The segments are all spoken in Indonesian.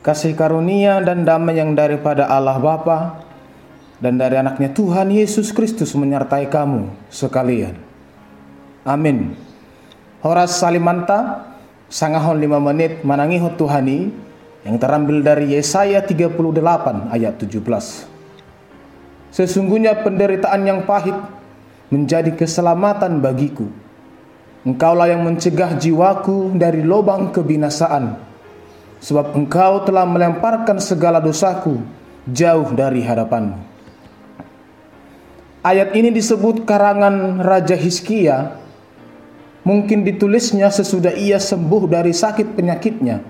kasih karunia dan damai yang daripada Allah Bapa dan dari anaknya Tuhan Yesus Kristus menyertai kamu sekalian. Amin. Horas Salimanta, sangahon lima menit manangiho Tuhani yang terambil dari Yesaya 38 ayat 17. Sesungguhnya penderitaan yang pahit menjadi keselamatan bagiku. Engkaulah yang mencegah jiwaku dari lubang kebinasaan sebab engkau telah melemparkan segala dosaku jauh dari hadapanmu. Ayat ini disebut karangan Raja Hizkia, mungkin ditulisnya sesudah ia sembuh dari sakit penyakitnya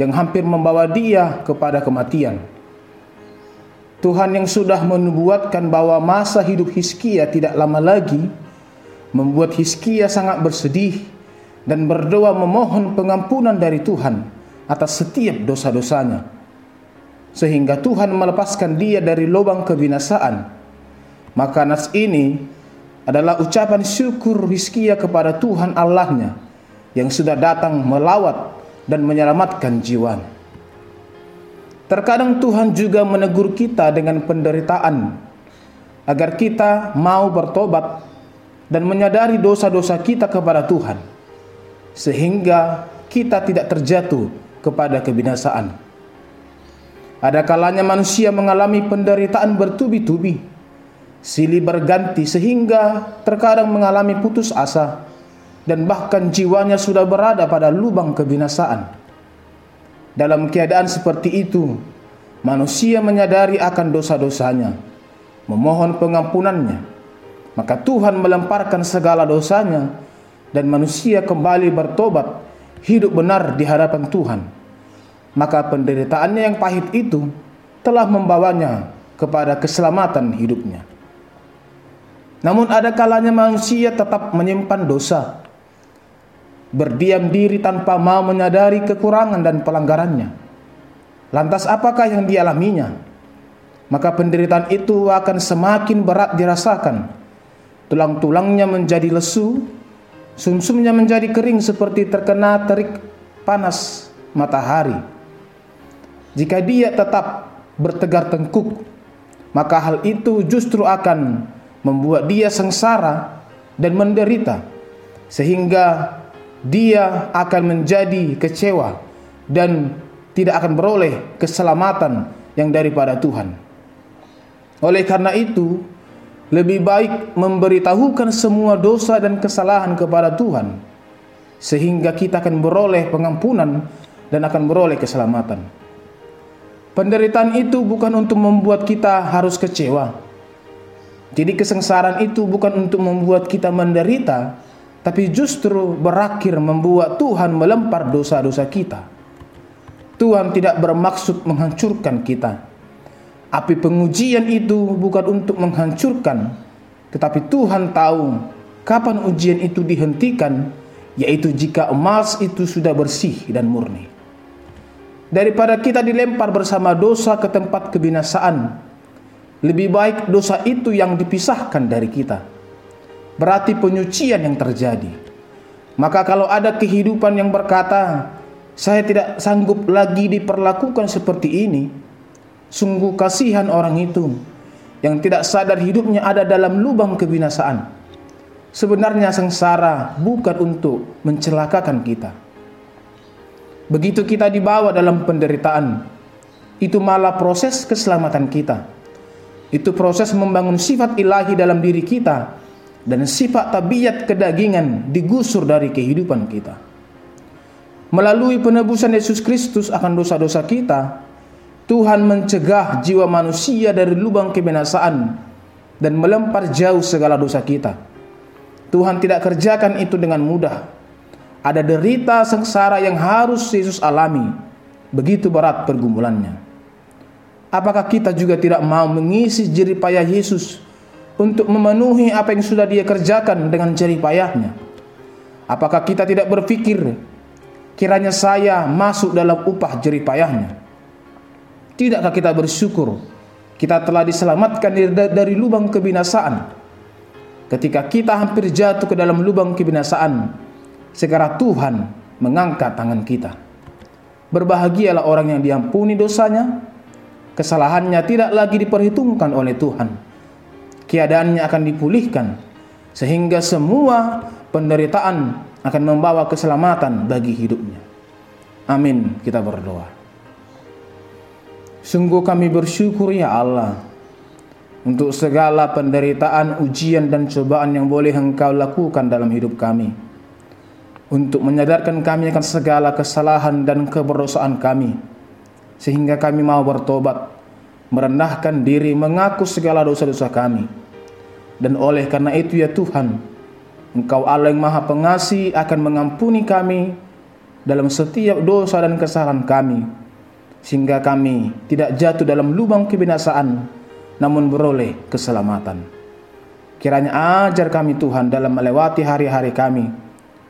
yang hampir membawa dia kepada kematian. Tuhan yang sudah menubuatkan bahwa masa hidup Hizkia tidak lama lagi membuat Hizkia sangat bersedih dan berdoa memohon pengampunan dari Tuhan atas setiap dosa-dosanya. Sehingga Tuhan melepaskan dia dari lubang kebinasaan. Maka nas ini adalah ucapan syukur Hizkia kepada Tuhan Allahnya yang sudah datang melawat dan menyelamatkan jiwanya. Terkadang Tuhan juga menegur kita dengan penderitaan agar kita mau bertobat dan menyadari dosa-dosa kita kepada Tuhan sehingga kita tidak terjatuh kepada kebinasaan. Ada kalanya manusia mengalami penderitaan bertubi-tubi, silih berganti sehingga terkadang mengalami putus asa dan bahkan jiwanya sudah berada pada lubang kebinasaan. Dalam keadaan seperti itu, manusia menyadari akan dosa-dosanya, memohon pengampunannya, maka Tuhan melemparkan segala dosanya dan manusia kembali bertobat hidup benar di hadapan Tuhan, maka penderitaannya yang pahit itu telah membawanya kepada keselamatan hidupnya. Namun ada kalanya manusia tetap menyimpan dosa, berdiam diri tanpa mau menyadari kekurangan dan pelanggarannya. Lantas apakah yang dialaminya? Maka penderitaan itu akan semakin berat dirasakan. Tulang-tulangnya menjadi lesu, Sumsumnya menjadi kering seperti terkena terik panas matahari. Jika dia tetap bertegar tengkuk, maka hal itu justru akan membuat dia sengsara dan menderita, sehingga dia akan menjadi kecewa dan tidak akan beroleh keselamatan yang daripada Tuhan. Oleh karena itu, lebih baik memberitahukan semua dosa dan kesalahan kepada Tuhan sehingga kita akan beroleh pengampunan dan akan beroleh keselamatan. Penderitaan itu bukan untuk membuat kita harus kecewa. Jadi kesengsaraan itu bukan untuk membuat kita menderita, tapi justru berakhir membuat Tuhan melempar dosa-dosa kita. Tuhan tidak bermaksud menghancurkan kita, Api pengujian itu bukan untuk menghancurkan, tetapi Tuhan tahu kapan ujian itu dihentikan, yaitu jika emas itu sudah bersih dan murni. Daripada kita dilempar bersama dosa ke tempat kebinasaan, lebih baik dosa itu yang dipisahkan dari kita. Berarti penyucian yang terjadi. Maka kalau ada kehidupan yang berkata, saya tidak sanggup lagi diperlakukan seperti ini, Sungguh kasihan orang itu yang tidak sadar hidupnya ada dalam lubang kebinasaan. Sebenarnya sengsara bukan untuk mencelakakan kita. Begitu kita dibawa dalam penderitaan, itu malah proses keselamatan kita. Itu proses membangun sifat ilahi dalam diri kita dan sifat tabiat kedagingan digusur dari kehidupan kita. Melalui penebusan Yesus Kristus akan dosa-dosa kita, Tuhan mencegah jiwa manusia dari lubang kebinasaan dan melempar jauh segala dosa kita. Tuhan tidak kerjakan itu dengan mudah. Ada derita sengsara yang harus Yesus alami. Begitu berat pergumulannya. Apakah kita juga tidak mau mengisi jerih payah Yesus untuk memenuhi apa yang sudah dia kerjakan dengan jerih payahnya? Apakah kita tidak berpikir kiranya saya masuk dalam upah jerih payahnya? Tidakkah kita bersyukur kita telah diselamatkan dari lubang kebinasaan? Ketika kita hampir jatuh ke dalam lubang kebinasaan, segera Tuhan mengangkat tangan kita. Berbahagialah orang yang diampuni dosanya, kesalahannya tidak lagi diperhitungkan oleh Tuhan. Keadaannya akan dipulihkan sehingga semua penderitaan akan membawa keselamatan bagi hidupnya. Amin. Kita berdoa. Sungguh kami bersyukur ya Allah untuk segala penderitaan, ujian dan cobaan yang boleh Engkau lakukan dalam hidup kami. Untuk menyadarkan kami akan segala kesalahan dan keberdosaan kami sehingga kami mau bertobat, merendahkan diri, mengaku segala dosa-dosa kami. Dan oleh karena itu ya Tuhan, Engkau Allah yang Maha Pengasih akan mengampuni kami dalam setiap dosa dan kesalahan kami sehingga kami tidak jatuh dalam lubang kebinasaan namun beroleh keselamatan. Kiranya ajar kami Tuhan dalam melewati hari-hari kami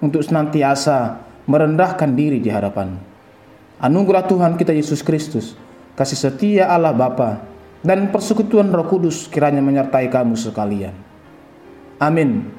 untuk senantiasa merendahkan diri di hadapan. Anugerah Tuhan kita Yesus Kristus, kasih setia Allah Bapa dan persekutuan Roh Kudus kiranya menyertai kamu sekalian. Amin.